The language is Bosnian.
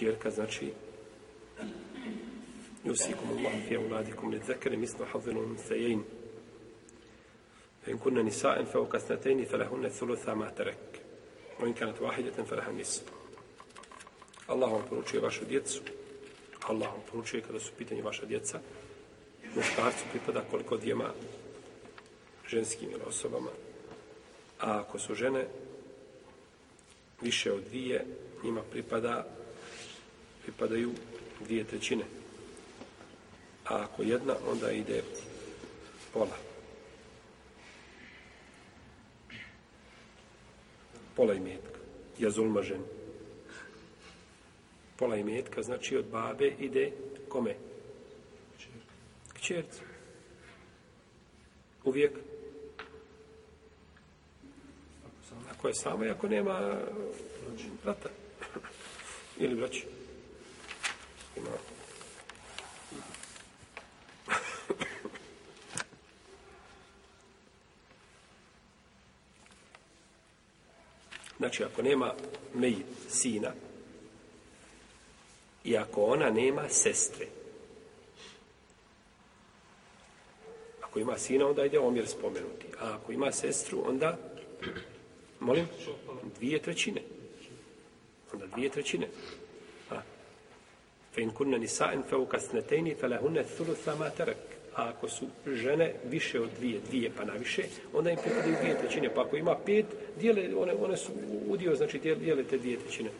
čerka, znači Jusikum Allah fi auladikum li zekere mislu hazinu nusajin. Fe in kunne nisaen fe ukasnetejni fe lehunne sulutha ma terek. O in kanat fe leha nisu. Allah vam poručuje vašu djecu. Allah vam poručuje kada su pitanje vaša djeca. Muškarcu pripada koliko djema ženskim ili osobama. A ako su žene više od dvije, njima pripada pripadaju dvije trećine. A ako jedna, onda ide pola. Pola imetka. Ja zulma ženi. Pola imetka, znači od babe ide kome? Kćerci. Uvijek. Ako je samo i ako nema brata. Ili braći. Ima Znači, ako nema mejit, sina, i ako ona nema sestre, ako ima sina, onda ide omjer spomenuti. A ako ima sestru, onda, molim, dvije trećine. Onda dvije trećine. A. Fe in kunna nisa'en fe ukasnetejni fe lahunne thulutha ma tarak. A ako su žene više od dvije, dvije pa naviše, onda im pripadaju dvije trećine. Pa ako ima pet, dijele, one, one su udio, znači dijele te dvije trećine.